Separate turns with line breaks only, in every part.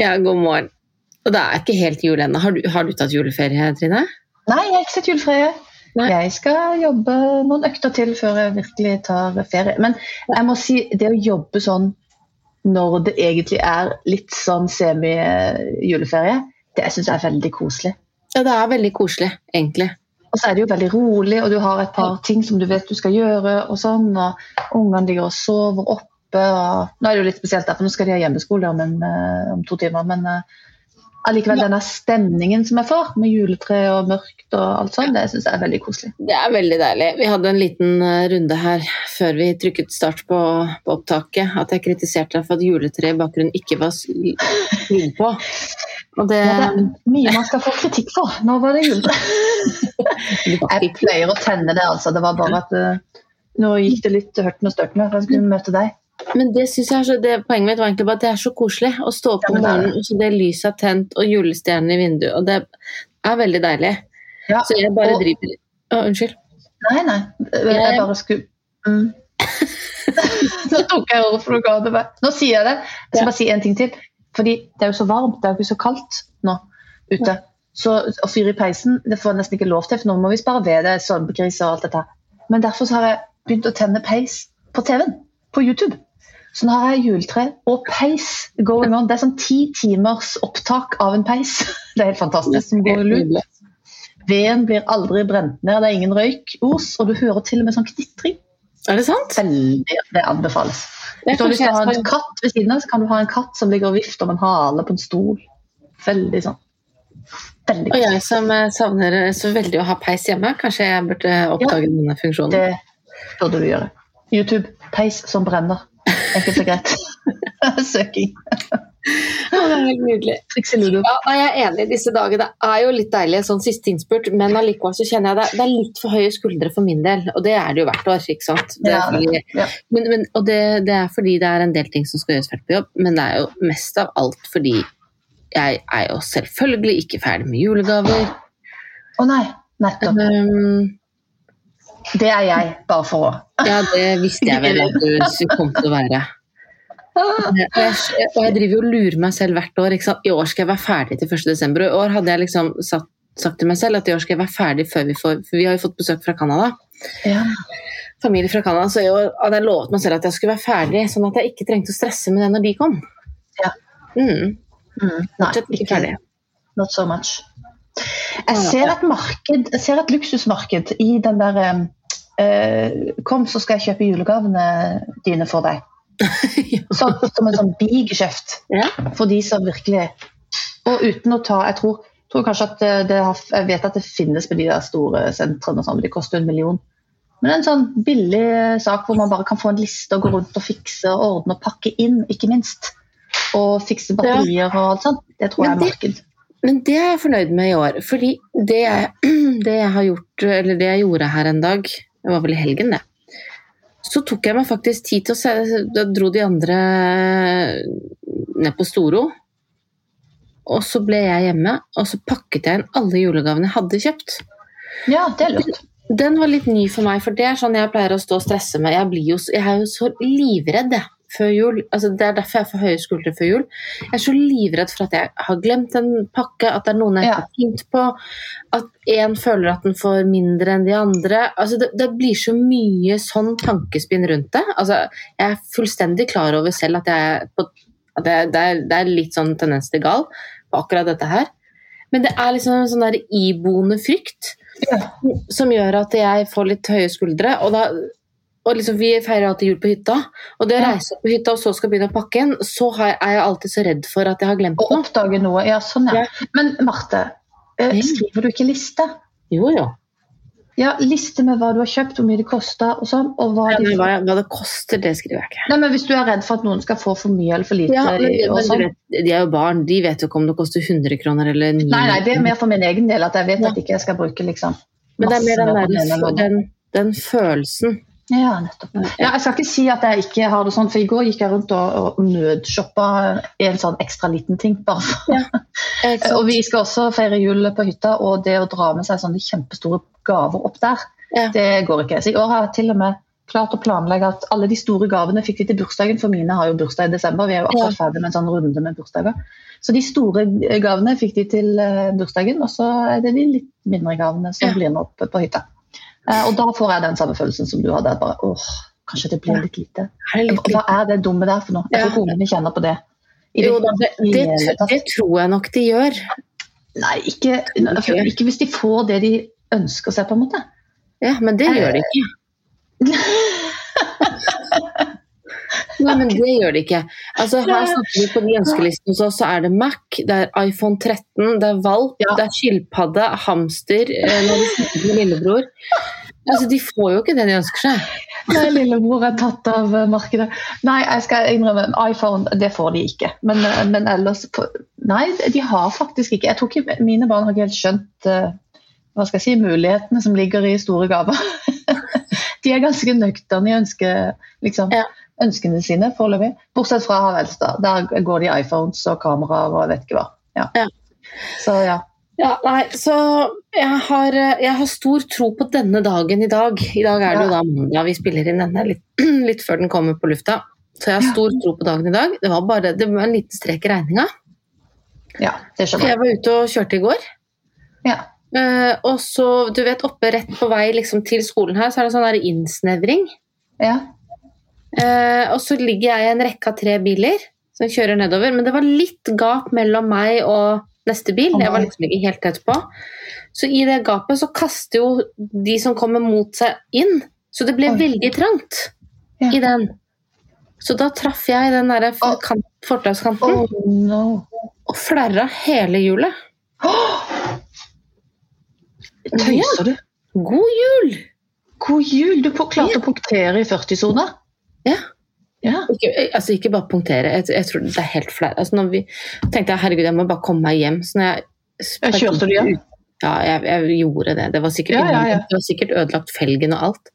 Ja, god morgen. Og det er ikke helt jul ennå. Har, du- har du tatt juleferie, Trine?
Nei, jeg har ikke sett juleferie.
Nei.
Jeg skal jobbe noen økter til før jeg virkelig tar ferie. Men jeg må si, det å jobbe sånn når det egentlig er litt sånn semi-juleferie, det syns jeg er veldig koselig.
Ja, det er veldig koselig, egentlig.
Og så er det jo veldig rolig, og du har et par ting som du vet du skal gjøre, og sånn, og ungene ligger og sover oppe. Og... Nå er det jo litt spesielt, der, for nå skal de ha hjemmeskole om, en, eh, om to timer. Men eh, allikevel
Ja.
denne stemningen som jeg får, med juletre og mørkt og alt sånt, det syns jeg er veldig koselig.
Det er veldig deilig. Vi hadde en liten eh, runde her før vi trykket start på, på opptaket. At jeg kritiserte deg for at juletreet i bakgrunnen ikke var skrudd på. Og det,
Ja, det er mye man skal få kritikk for. Nå var det juletre. Jeg pleier å tenne det, altså. Det var bare at uh, nå gikk det litt hørten og størten for jeg skulle møte deg.
Men det synes jeg er så, det, poenget mitt var egentlig bare at det er så koselig å stå opp om morgenen, og så det lyset er tent og julestjernene i vinduet. Og det er veldig deilig.
Ja,
Så jeg bare
og-
driver Å, Unnskyld.
Nei, nei. Jeg bare skulle mm. Nå tok jeg ordet for noe annet. Nå sier jeg det. Jeg skal bare si en ting til. Fordi det er jo så varmt, det er jo ikke så kaldt nå ute. Så å fyre i peisen det får jeg nesten ikke lov til, for nå må vi spare ved det, strømkrise og alt dette. Men derfor så har jeg begynt å tenne peis på TV-en, på YouTube. Så nå har jeg juletre og peis going on. Det er sånn ti timers opptak av en peis. Det er helt fantastisk. Som går. Veden blir aldri brent ned, det er ingen røykos, og du hører til og med sånn knitring.
Er det sant?
Veldig, det anbefales.
Det
Hvis du har lyst til å ha en katt ved siden av, så kan du ha en katt som ligger og vifter med en hale på en stol. Veldig sånn. Veldig
Og jeg som eh, savner så veldig å ha peis hjemme, kanskje jeg burde oppdage denne funksjonen.
Det burde du gjøre. YouTube. Peis som brenner. Enkelt og greit. Søking.
Ja, det er helt nydelig. Ja, jeg er enig i disse dager. Det er jo litt deilig sånn siste innspurt, men allikevel så kjenner jeg det, det er litt for høye skuldre for min del. Og det er det jo hvert år, ikke sant. Det
Ja,
fordi,
ja.
men, men, og det, det er fordi det er en del ting som skal gjøres ferdig på jobb, men det er jo mest av alt fordi jeg er jo selvfølgelig ikke ferdig med julegaver.
Å nei, nettopp.
Um,
Det er jeg, bare for å
ja, det visste jeg vel at du kom til å være. Og jeg, og jeg driver jo og lurer meg selv hvert år. I år skal jeg være ferdig til 1. desember. Og i år hadde jeg liksom satt, sagt til meg selv at i år skal jeg være ferdig før vi får For vi har jo fått besøk fra Canada.
ja.
Familie fra Canada. Så i år hadde jeg lovet meg selv at jeg skulle være ferdig, sånn at jeg ikke trengte å stresse med det når de kom.
Ja.
Mm,
Mm, nei,
ikke
ikke
ferdig.
Not so much. Jeg ser et marked, jeg ser et luksusmarked i den der eh, Kom, så skal jeg kjøpe julegavene dine for deg. Så, som en sånn bigeskjeft
Ja.
for de som virkelig Og uten å ta Jeg tror, tror kanskje at det, det har, Jeg vet at det finnes på de der store sentrene, sånn, men de koster en million. Men en sånn billig sak hvor man bare kan få en liste og gå rundt og fikse og ordne og pakke inn, ikke minst. Og fikse batterier og alt sånt. Det tror jeg er marked.
Men det er jeg fornøyd med i år. Fordi det jeg, det jeg har gjort, eller det jeg gjorde her en dag, det var vel i helgen, det. Så tok jeg meg faktisk tid til å se Da dro de andre ned på Storo. Og så ble jeg hjemme, og så pakket jeg inn alle julegavene jeg hadde kjøpt.
Ja, det er lurt.
Den var litt ny for meg, for det er sånn jeg pleier å stå og stresse med. Jeg, blir jo, jeg er jo så livredd jeg, før jul. Altså, det er derfor jeg får høye skuldre før jul. Jeg er så livredd for at jeg har glemt en pakke, at det er noen jeg ikke har tenkt på, at én føler at den får mindre enn de andre. Altså, det, det blir så mye sånn tankespinn rundt det. Altså, jeg er fullstendig klar over selv at, jeg på, at jeg, det, er, det er litt sånn tendens til gal på akkurat dette her. Men det er liksom en sånn der iboende frykt
Ja.
som gjør at jeg får litt høye skuldre. Og, da, og liksom, vi feirer alltid jul på hytta, og det å reise opp på hytta og så skal begynne å pakke inn, så er jeg alltid så redd for at jeg har glemt
Å oppdage noe. Ja, sånn, ja.
Ja.
Men Marte, eh, skriver du ikke liste?
Jo, jo.
Ja, liste med hva du har kjøpt, hvor mye det koster og sånn. Og hva
Ja, hva, hva det koster, det skriver jeg ikke.
Nei, men Hvis du er redd for at noen skal få for mye eller for lite
Ja, men, men
sånn.
vet, de er jo barn, de vet jo ikke om det koster 100 kroner eller 900.
Nei, nei, det er mer for min egen del at jeg vet
Ja.
at ikke jeg skal bruke liksom
Men det er mer den, der, den, den følelsen.
Ja, nettopp. Ja, jeg skal ikke si at jeg ikke har det sånn, for i går gikk jeg rundt og, og nødshoppa en sånn ekstra liten ting. bare for.
Ja,
Og vi skal også feire jul på hytta, og det å dra med seg sånne kjempestore gaver opp der.
Ja.
Det går ikke. Så i år har jeg til og med klart å planlegge at alle de store gavene fikk vi til bursdagen, for mine har jo bursdag i desember. Vi er jo akkurat ferdig med en sånn runde med bursdager. Så de store gavene fikk de til eh, bursdagen, og så er det de litt mindre gavene som blir med oppe på hytta. Eh, Og da får jeg den samme følelsen som du hadde. Bare, åh, kanskje det blir litt lite. Hva er det dumme der for noe? Jeg tror konene kjenner på det. I
Jo det, det, det tror jeg nok de gjør.
Nei, ikke, ikke hvis de får det de ønsker seg, på en måte.
Ja, men det gjør de ikke. Nei, men det gjør de ikke. Altså, her snakker vi på de ønskelisten hos oss, så er det Mac, det er iPhone 13, det er valp,
Ja.
det er skilpadde, hamster, eh, når de snakker med lillebror. Altså, de får jo ikke det de ønsker seg.
Nei, lillebror er tatt av eh, markedet. Nei, jeg skal innrømme, iPhone det får de ikke. Men, eh, men ellers Nei, de har faktisk ikke Jeg tror ikke mine barn har ikke helt skjønt hva skal jeg si, mulighetene som ligger i store gaver. de er ganske nøkterne i ønsket, liksom,
Ja.
Ønskene sine foreløpig. Bortsett fra han eldste. Der går de iPhones og kameraer og vet ikke hva. Ja.
Ja.
Så ja.
Ja, nei, så jeg har, jeg har stor tro på denne dagen i dag. I dag er det jo da mandag, vi spiller inn denne litt, litt før den kommer på lufta. Så jeg har stor tro på dagen i dag. Det var bare det var en liten strek i regninga.
ja, det skjønner jeg.
jeg var ute og kjørte i går.
Ja.
Eh, og så, du vet, oppe rett på vei liksom, til skolen her, så er det sånn der innsnevring.
Ja.
Eh, og så ligger jeg i en rekke av tre biler som kjører nedover. Men det var litt gap mellom meg og neste bil. Jeg var liksom ikke helt tett på. Så i det gapet så kaster jo de som kommer mot seg inn. Så det ble
Oi.
veldig trangt
Ja.
i den. Så da traff jeg den der
Å.
fortauskanten
Oh no.
og flerra hele hjulet.
Tøyser du?
God jul!
God jul! Du klarte å punktere i 40-sona.
Ja.
Ja.
Ikke, altså ikke bare punktere, jeg, jeg tror det er helt flaut. Altså vi tenkte jeg herregud, jeg må bare komme meg hjem. Så når jeg,
jeg kjørte du hjem?
Ja, jeg, jeg gjorde det. Det var sikkert,
Ja, ja, ja.
Det var sikkert ødelagt felgen og alt.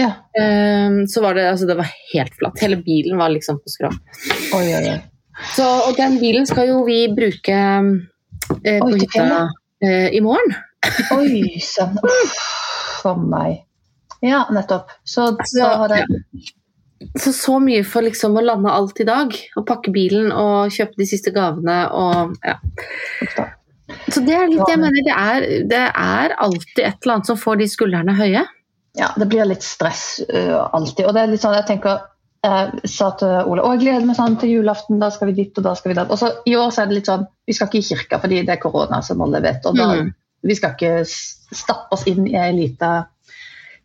ja.
Ehm, så var det, altså, det var helt flatt. Hele bilen var liksom på skrå.
Oi, oi, oi.
Så, og den bilen skal jo vi bruke eh, på hytta eh, i morgen.
Oi sann. Uff, For meg. Ja, nettopp. Så da har det
Så så mye for liksom å lande alt i dag. Og pakke bilen og kjøpe de siste gavene og ja. Så det er litt, jeg mener, det er, det er alltid et eller annet som får de skuldrene høye.
Ja, det blir litt stress uh, alltid. Og det er litt sånn, jeg tenker jeg sa til Ole å jeg gleder meg sånn til julaften, da skal vi dit og da skal vi dit. Og så I år så er det litt sånn vi skal ikke i kirka fordi det er korona, som alle vet. og da,
Mm.
Vi skal ikke stappe oss inn i ei lita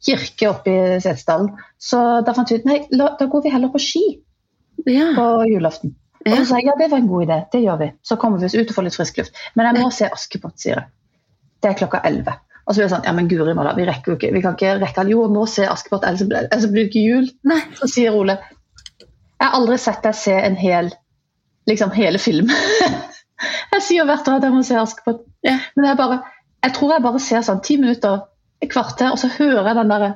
kirke oppe i Setesdalen. Så da fant vi ut nei, la, da går vi heller på ski
Ja.
på julaften. Og så sa jeg ja, det var en god idé, det gjør vi. Så kommer vi oss ut og får litt frisk luft. Men jeg må se Askepott, sier jeg. Det er klokka elleve. Og så blir det sånn, ja men guri malla, vi rekker jo ikke, vi kan ikke rekke Jo, jeg må se Askepott, ellers ellers blir det ikke jul.
Nei.
Så sier Ole Jeg har aldri sett deg se en hel liksom hele film. jeg sier hvert år at jeg må se Askepott.
Ja.
Men jeg bare jeg tror jeg bare ser sånn ti minutter, et kvarter, og så hører jeg den derre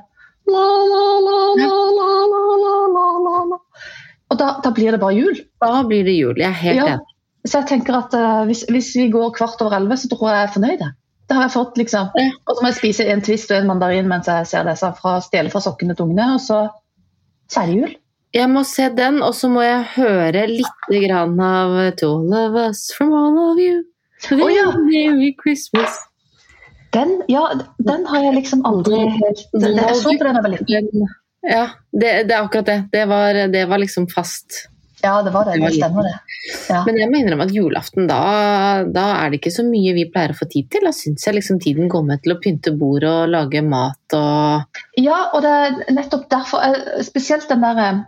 Og da, da, blir det bare jul.
Da blir det jul. Jeg er helt enig.
Så jeg tenker at uh, hvis, hvis, vi går kvart over elleve, så tror jeg jeg er fornøyd. Det har jeg fått, liksom. Og så må jeg spise en Twist og en mandarin mens jeg ser disse fra stjele fra sokkene til ungene, og så, så er det jul.
Jeg må se den, og så må jeg høre litt Grann av To all of us from all of you.
Merry oh,
ja. Christmas.
Den, ja, den har jeg liksom aldri helt Jeg så på den da jeg var liten.
Ja, det, det er akkurat det. Det var, det var liksom fast.
Ja, det var det. Det stemmer, det. Ja.
Men jeg må innrømme at julaften, da, da er det ikke så mye vi pleier å få tid til. Da syns jeg liksom tiden går med til å pynte bord og lage mat og
ja, og det er nettopp derfor eh, Spesielt den der eh,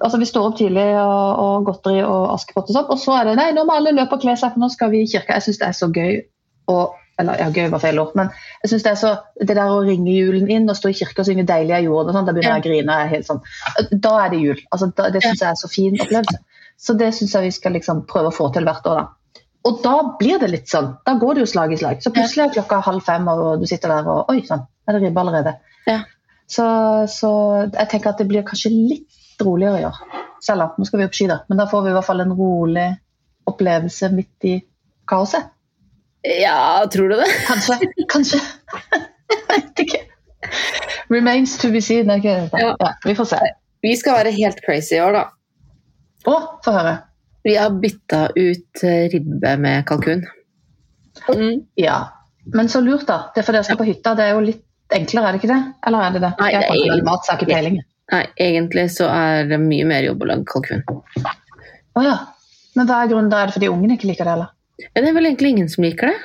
Altså, Vi står opp tidlig og, og godteri og Askepott og sånn, og så er det nei, nå må alle løpe og kle seg, for nå skal vi i kirka. Jeg syns det er så gøy. Og, eller ja, gøy var feil ord, men jeg synes det er så det der å ringe julen inn og stå i kirka og synge 'Deilig er jorden', og sånn, da begynner jeg å grine. Jeg er helt sånn. Da er det jul. Altså, da, det syns jeg er så fin opplevelse. Så det syns jeg vi skal liksom prøve å få til hvert år. da. Og da blir det litt sånn. Da går det jo slag i slag. Så plutselig er klokka halv fem, og du sitter der og Oi sann, er det ribbe allerede?
Ja.
Så, så jeg tenker at det blir kanskje litt roligere i år. Selv om nå skal vi opp ski, da. Men da får vi i hvert fall en rolig opplevelse midt i kaoset.
Ja, tror du det?
Kanskje. Kanskje. vet ikke. Remains to be seen. ikke?
Ja.
Ja, vi får se.
Vi skal være helt crazy i år, da.
Å, få høre.
Vi har bytta ut eh, ribbe med kalkun. Mm.
Ja. Men så lurt, da. Det er fordi jeg skal på hytta. Det er jo litt enklere, er det ikke det? Eller er det det?
Nei, det er
egentlig... Matsak jeg ikke peiling.
Nei, egentlig så er det mye mer jobb å lage kalkun.
Å ja. Men hva er grunnen da? Er det fordi ungene ikke liker det, eller?
Men det er vel egentlig ingen som liker det.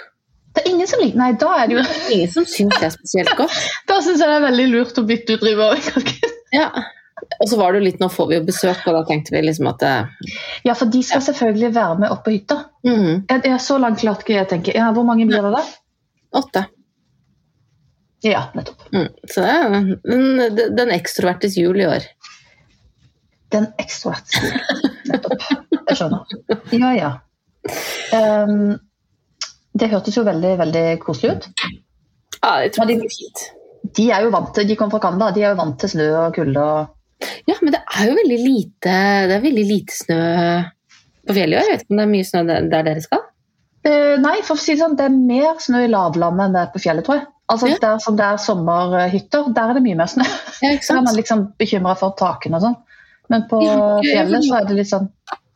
Det er ingen som liker Nei, da er det jo
Ingen som syns det er spesielt godt.
Da syns jeg det er veldig lurt å bytte ut ribbe.
Ja. Og så var det jo litt, nå får vi jo besøk, og da tenkte vi liksom at det,
Ja, for de skal selvfølgelig være med opp på hytta.
mm,
Jeg, jeg er så langt klart ikke jeg tenker. Ja, hvor mange blir det da?
Åtte.
Ja, nettopp.
Mm. Så det er den, den ekstrovertes jul i år.
Den ekstrovert. Nettopp. Jeg skjønner. Ja, ja. Ehm, det hørtes jo veldig, veldig koselig ut.
Ja, jeg tror det blir fint.
De er jo vant til, de kommer fra Canada, de er jo vant til snø og kulde og
Ja, men det er jo veldig lite Det er veldig lite snø på fjellet i år. Jeg vet ikke om det er mye snø der der dere skal?
Uh, Nei, for å si det sånn, det er mer snø i lavlandet enn det er på fjellet, tror jeg. Altså
Ja.
Der som det er sommerhytter, der er det mye mer snø.
Ja,
Så er man liksom bekymra for takene og sånn. Men på fjellet så er det litt sånn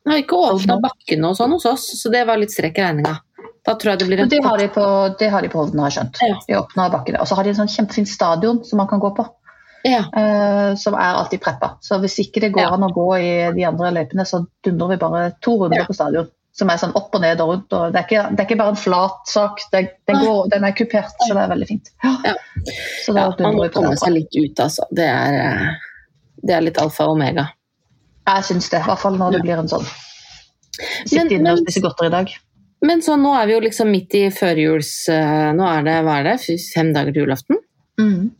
Jeg har ikke åpna bakkene og sånn hos oss, så det var litt strekk i regninga. Da tror jeg det blir en
Det har de på, det har de på Hovden, har jeg skjønt.
Ja.
De åpner bakkene. Og så har de en sånn kjempefin stadion som man kan gå på.
Ja.
Uh, som er alltid preppa. Så hvis ikke det går
Ja.
an å gå i de andre løypene, så dundrer vi bare to runder på stadion. Som er sånn opp og ned og rundt. Og det, er ikke, det er ikke bare en flat sak, det, den, går, den er kupert, så det er veldig fint.
Ja.
Så da
ja, man
dundrer
må
vi på
komme seg litt ut, altså. Det er, eh, det er litt alfa og omega.
Jeg syns det, i hvert fall når det blir en sånn
Men-
Sitte inne og spise godteri i dag.
Men så nå er vi jo liksom midt i førjuls... eh, Nå er det, hva er det, fem dager til julaften?
Mm.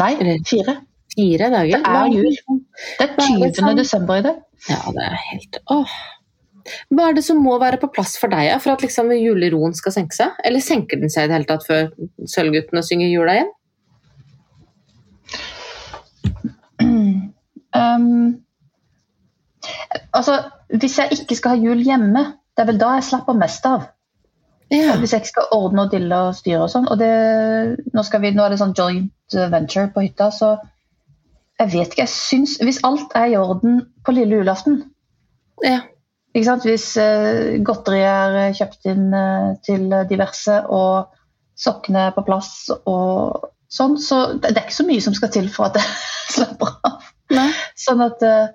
Nei, fire.
Fire dager?
Det er jul.
liksom-
Det er
Hva er det
20. desember i dag.
Ja, det er helt Åh. Hva er det som må være på plass for deg for at liksom juleroen skal senke seg? Eller senker den seg i det hele tatt før Sølvguttene synger jula igjen?
Um, altså, hvis jeg ikke skal ha jul hjemme, det er vel da jeg slapper mest av.
Ja.
Hvis jeg ikke skal ordne og dille og styre og sånn. Og det, nå, skal vi, nå er det sånn joint venture på hytta, så jeg vet ikke. Jeg syns Hvis alt er i orden på lille julaften
ja.
ikke sant? Hvis uh, godteriet er kjøpt inn uh, til diverse, og sokkene er på plass og sånn, så det, det er ikke så mye som skal til for at jeg slapper av.
Nei.
Sånn at eh,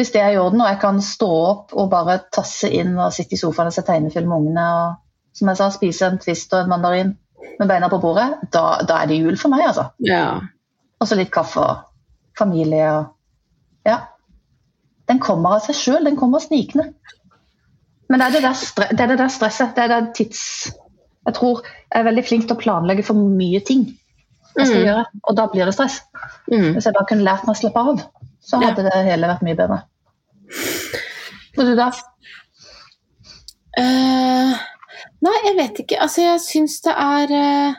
hvis det er i orden, og jeg kan stå opp og bare tasse inn og sitte i sofaen og se tegnefilm med ungene, og som jeg sa, spise en twist og en mandarin med beina på bordet, da, da er det jul for meg, altså.
Ja.
Og så litt kaffe og familie og Ja. Den kommer av seg sjøl, den kommer snikende. Men det er det der, det er det der stresset, det er det tids... Jeg tror jeg er veldig flink til å planlegge for mye ting jeg skal
Mm.
gjøre, og da blir det stress.
Mm.
Hvis jeg bare kunne lært meg å slappe av, så
Ja.
hadde det hele vært mye bedre. Og du da?
Uh, nei, jeg vet ikke. Altså, jeg syns det er uh,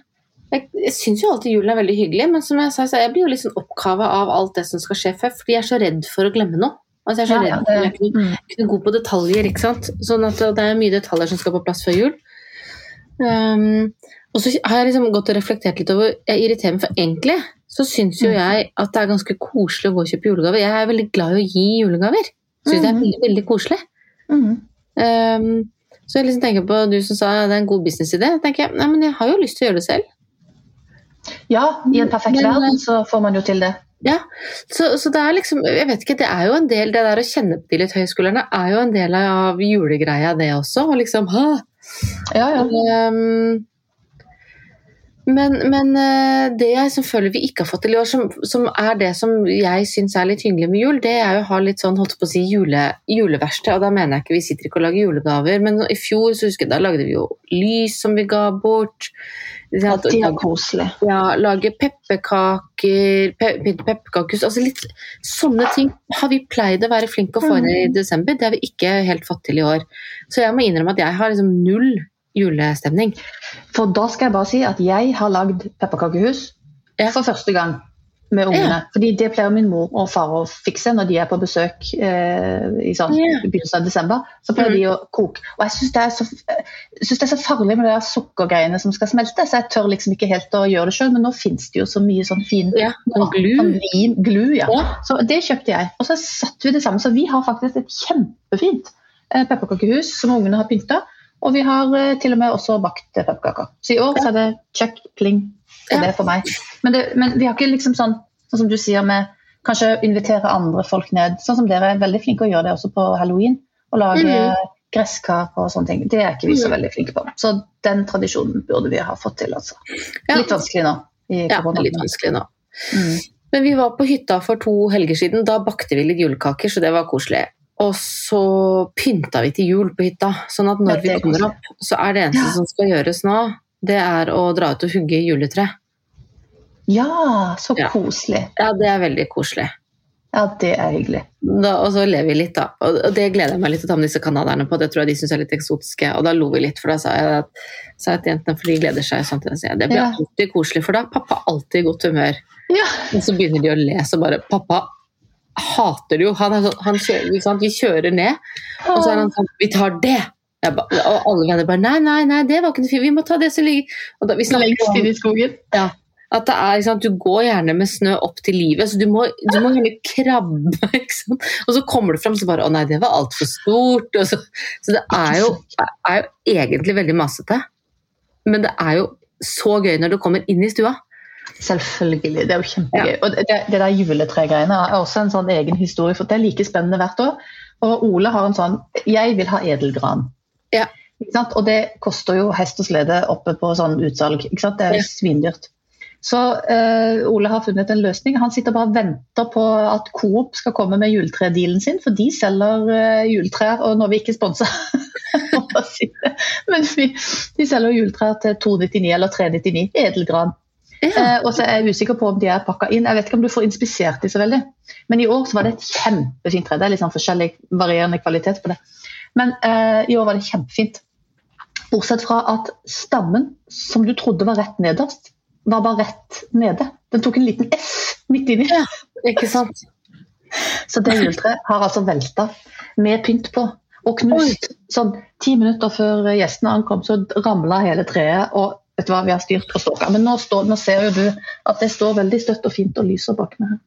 Jeg, jeg syns jo alltid julen er veldig hyggelig, men som jeg sa, så jeg blir jo litt sånn oppkava av alt det som skal skje før, fordi jeg er så redd for å glemme noe. Altså, jeg er så
Ja,
redd for jeg er ikke,
mm.
ikke god på detaljer, ikke sant. Sånn at det er mye detaljer som skal på plass før jul. Um, og så har jeg liksom gått og reflektert litt over Jeg irriterer meg, for egentlig så syns jo
Mm.
jeg at det er ganske koselig å gå og kjøpe julegaver. Jeg er veldig glad i å gi julegaver. Syns det er
Mhm.
veldig, veldig koselig.
Mm.
Um, så jeg liksom tenker på du som sa det er en god businessidé. Jeg tenker, nei, men jeg har jo lyst til å gjøre det selv.
Ja, i en perfekt
Men,
verden så får man jo til det.
Ja, så, så det er liksom Jeg vet ikke, det er jo en del Det der å kjenne på de litt høyskolerne er jo en del av julegreia, det også. Og liksom ha,
Ja, ja.
Um, men, men eh, det jeg selvfølgelig vi ikke har fått til i år, som, som er det som jeg syns er litt hyggelig med jul, det er jo å ha litt sånn holdt på å si jule, juleverksted. Og da mener jeg ikke vi sitter ikke og lager julegaver, men i fjor så husker jeg da lagde vi jo lys som vi ga bort.
At de er koselig.
Ja, lage pepperkaker, pe pynte pepperkakehus Altså litt sånne ting har vi pleid å være flinke å få inn i desember. Det har vi ikke helt fått til i år. Så jeg må innrømme at jeg har liksom null julestemning.
For da skal jeg bare si at jeg har lagd pepperkakehus
Ja.
for første gang. med ungene. Fordi det pleier min mor og far å fikse når de er på besøk eh, i sånn,
Ja.
begynnelsen av desember. Så pleier
Mm.
de å koke. Og jeg syns det, det er så farlig med de sukkergreiene som skal smelte, så jeg tør liksom ikke helt å gjøre det sjøl. Men nå fins det jo så mye sånn fin
Ja, glu.
sånn vin, glu. Ja.
Ja.
Så det kjøpte jeg. Og så satte vi det sammen. Så vi har faktisk et kjempefint eh, pepperkakehus som ungene har pynta. Og vi har eh, til og med også bakt pepperkaker. Så i år så er det check, pling. Det er det for meg. Men, det, men vi har ikke liksom sånn, sånn som du sier med kanskje invitere andre folk ned. Sånn som dere er veldig flinke å gjøre det også på halloween. Å lage
Mhm.
gresskar og sånne ting. Det er ikke vi så
Mhm.
veldig flinke på. Så den tradisjonen burde vi ha fått til, altså. Litt vanskelig nå. I
Ja, litt vanskelig nå.
Mm.
Men vi var på hytta for to helger siden. Da bakte vi litt julekaker, så det var koselig. Og så pynta vi til jul på hytta. Sånn at når vi
er
kommer opp, så er det eneste
Ja.
som skal gjøres nå, det er å dra ut og hugge juletre.
Ja, så koselig.
Ja, det er veldig koselig.
Ja, det er hyggelig.
Da, og så ler vi litt, da. Og det gleder jeg meg litt til å ta med disse canadierne på. Det tror jeg de syns er litt eksotiske. Og da lo vi litt, for da sa jeg, at, sa jeg til jentene, for de gleder seg sånn til det. Det blir
Ja.
alltid koselig, for da er pappa alltid i godt humør.
Ja.
Og så begynner de å le, så bare Pappa hater det jo. Han sånn, han kjører? Vi kjører ned, og så er han sånn Vi tar det! Ba, og alle venner bare Nei, nei, nei, det var ikke noe fint. Vi må ta det som ligger da,
Lengst inn i skogen.
ja, at det er, sant, Du går gjerne med snø opp til livet, så du må, du må gjerne krabbe. Og så kommer du fram så bare Å nei, det var altfor stort. Så, så det er jo, er jo egentlig veldig masete. Men det er jo så gøy når du kommer inn i stua.
Selvfølgelig. Det er jo kjempegøy. Og det, det der juletregreiene er også en sånn egen historie, for det er like spennende hvert år. Og Ole har en sånn Jeg vil ha edelgran.
Ja.
Og det koster jo hest og slede oppe på sånn utsalg. Det er
Ja.
svindyrt. Så uh, Ole har funnet en løsning. Han sitter bare og venter på at Coop skal komme med juletredealen sin, for de selger uh, juletrær. Og nå er vi ikke sponser men vi, de selger juletrær til 299 eller 399. Edelgran.
Ja.
Eh, og så er jeg usikker på om de er pakka inn. Jeg vet ikke om du får inspisert de så veldig. Men i år så var det et kjempefint tre. Det er litt sånn forskjellig varierende kvalitet på det. Men eh, i år var det kjempefint. Bortsett fra at stammen, som du trodde var rett nederst, var bare rett nede. Den tok en liten S midt inni.
Ikke sant?
Så det juletreet har altså velta med pynt på. Og knust. Sånn ti minutter før gjestene ankom, så ramla hele treet. Og vet du hva, vi har styrt og ståka. Men nå, står, nå ser jo du at det står veldig støtt og fint og lyser bak meg.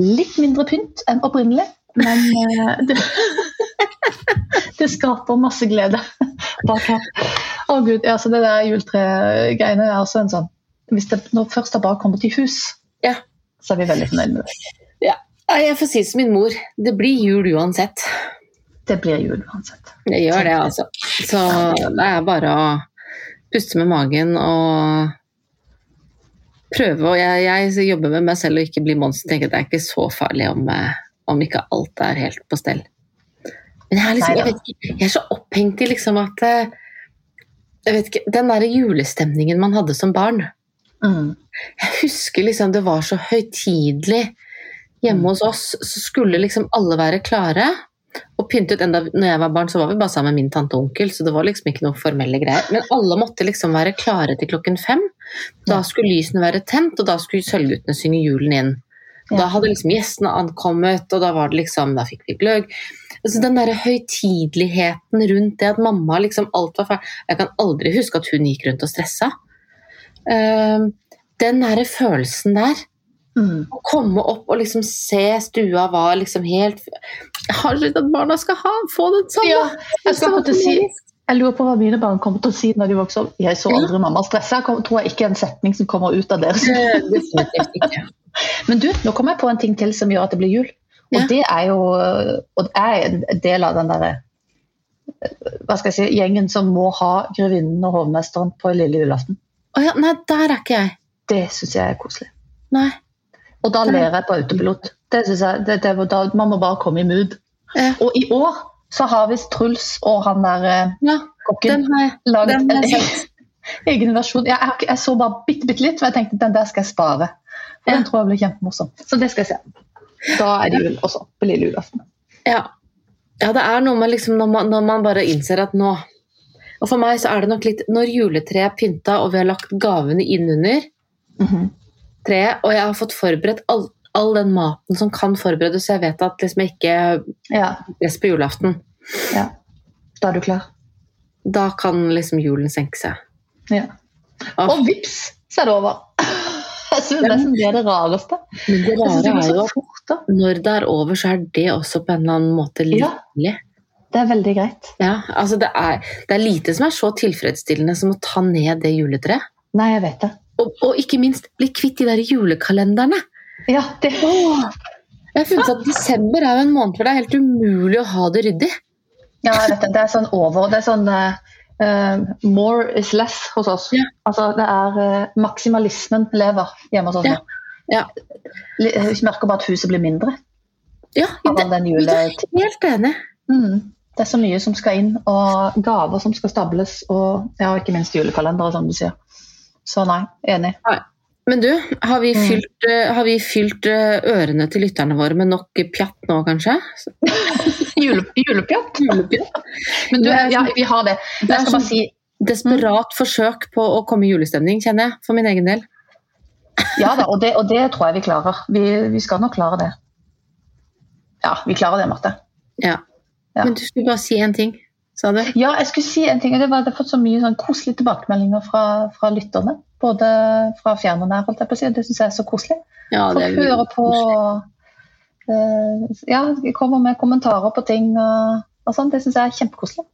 Litt mindre pynt enn opprinnelig, men eh, det, det skaper masse glede bak her. Å gud, altså det der juletregreiene er også en sånn Hvis det nå først har bare kommet i hus,
Ja.
så er vi veldig fornøyd med det.
Ja. Jeg får si som min mor, det blir jul uansett.
Det blir jul uansett.
Det gjør det, altså. Så det er bare å puste med magen og prøve. Og jeg, jeg jobber med meg selv og ikke bli monster. tenker at Det er ikke så farlig om, eh, om ikke alt er helt på stell. Men jeg er, liksom, jeg, vet ikke, jeg er så opphengt i liksom at eh, jeg vet ikke, Den derre julestemningen man hadde som barn.
Mm.
Jeg husker liksom det var så høytidelig hjemme hos oss. Så skulle liksom alle være klare og pyntet. Enda når jeg var barn, så var vi bare sammen med min tante og onkel, så det var liksom ikke noe formelle greier. Men alle måtte liksom være klare til klokken fem. Da skulle lysene være tent, og da skulle sølvguttene synge julen inn. Da hadde liksom gjestene ankommet, og da var det liksom, da fikk vi gløgg. Altså den der høytideligheten rundt det at mamma liksom alt var ferdig Jeg kan aldri huske at hun gikk rundt og stressa. Ehm, den derre følelsen der,
Mm.
å komme opp og liksom se stua var liksom helt Jeg har lyst til at barna skal ha, få den sånn!
Ja, jeg skal akkurat si Jeg lurer på hva mine barn kommer til å si når de vokser opp. Jeg så aldri mamma stressa, Jeg tror jeg ikke er en setning som kommer ut av deres.
Eh, ikke.
Men du, nå kommer jeg på en ting til som gjør at det blir jul. Og
Ja.
det er jo Og det er en del av den derre hva skal jeg si, gjengen som må ha grevinnen og hovmesteren på lille julaften.
Å ja, nei, der er ikke jeg.
Det syns jeg er koselig.
Nei.
Og da ler jeg på autopilot. Det synes jeg, det, det, da, Man må bare komme i mood.
Ja.
Og i år så har visst Truls og han der eh,
Ja,
kokken laget en egen versjon. Jeg, jeg, jeg så bare bitte, bitte litt, for jeg tenkte den der skal jeg spare. For
Ja.
Den tror jeg blir kjempemorsom. Så det skal jeg se. Da er det jul også, på lille julaften.
Ja. ja, det er noe med liksom når man, når man bare innser at nå Og for meg så er det nok litt Når juletreet er pynta og vi har lagt gavene innunder,
Mhm.
Treet, og jeg har fått forberedt all, all den maten som kan forberedes, så jeg vet at liksom jeg ikke
Ja,
press på julaften.
ja. Da er du klar.
Da kan liksom julen senke seg.
Ja. Og vips, så er det over. Jeg syns nesten det er det rareste.
men det rare
det
er jo at når det er over, så er det også på en eller annen måte
Ja. Det er veldig greit.
Ja, altså det, er, det er lite som er så tilfredsstillende som å ta ned det juletreet.
Nei, jeg vet det.
Og, og ikke minst bli kvitt de der julekalenderne.
Ja, det
Jeg har funnet at Desember er jo en måned hvor det er helt umulig å ha det ryddig.
Ja, det. Det er sånn over Det er sånn eh, more is less hos oss.
Ja.
Altså, det er uh, maksimalismen lever hjemme hos oss.
Ja. Ja.
Vi merker bare at huset blir mindre
Ja, det,
den
jule... det
er
helt enig.
Mm. Det er så mye som skal inn, og gaver som skal stables, og ja, ikke minst julekalendere, som du sier. Så nei, enig.
Men du, har vi
Mm.
fylt, mm. har vi fylt eh, ørene til lytterne våre med nok pjatt nå, kanskje?
Jule, julepjatt.
Julepjatt?
Men du, ja, vi har det.
Det er
bare
sånn-
si
Desperat forsøk på å komme i julestemning, kjenner jeg, for min egen del.
ja da, og det, og det tror jeg vi klarer. Vi, vi skal nok klare det. Ja, vi klarer det, Marte.
Ja.
Ja.
Men du skulle bare si én ting, sa du?
Ja, jeg skulle si en ting. og det var at Jeg har fått så mye sånn koselige tilbakemeldinger fra, fra lytterne. Både fra fjern og nær. holdt jeg på å si. Det syns jeg er så koselig.
Ja, det er
høre på uh, Ja, kommer med kommentarer på ting og, og sånn. Det syns jeg er kjempekoselig.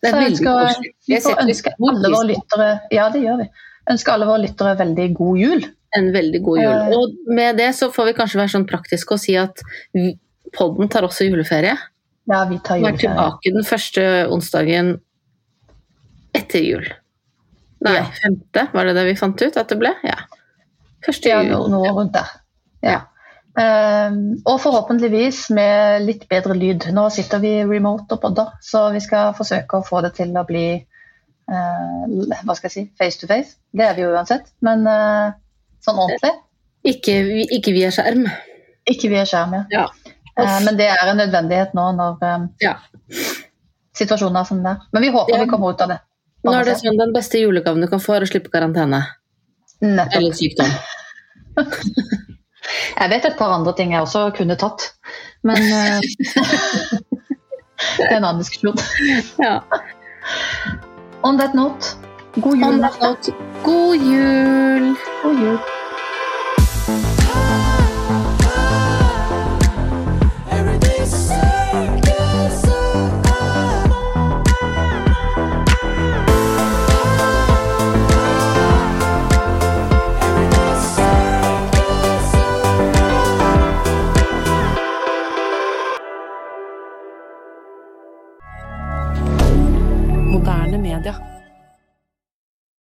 Det er veldig
ønsker-
koselig.
Vi får
setter
ønske alle våre lyttere Ja, det gjør vi. Ønsker alle våre lyttere veldig god jul.
En veldig god jul.
Eh.
Og med det så får vi kanskje være sånn praktiske og si at podden tar også juleferie.
Ja, vi tar
Vi er tilbake den første onsdagen etter jul. Nei,
Ja.
femte, var det det vi fant ut at det ble? Ja. Første
Ja,
jul.
noe, noe rundt der. Ja. Um, og forhåpentligvis med litt bedre lyd. Nå sitter vi remote og podder, så vi skal forsøke å få det til å bli uh, hva skal jeg si, face to face. Det er vi jo uansett, men uh, sånn ordentlig.
Ikke, ikke via skjerm.
Ikke via skjerm, ja.
Ja.
Eh, men det er en nødvendighet nå når eh,
Ja.
situasjonen er som den er. Men vi håper
Ja.
vi kommer ut av det.
Nå er det sånn Den beste julegaven du kan få, er å slippe karantene.
Nettopp.
Eller sykdom.
Jeg vet et par andre ting jeg også kunne tatt, men eh, det er en annen diskusjon.
Ja.
On that note, god jul.
God jul!
God jul.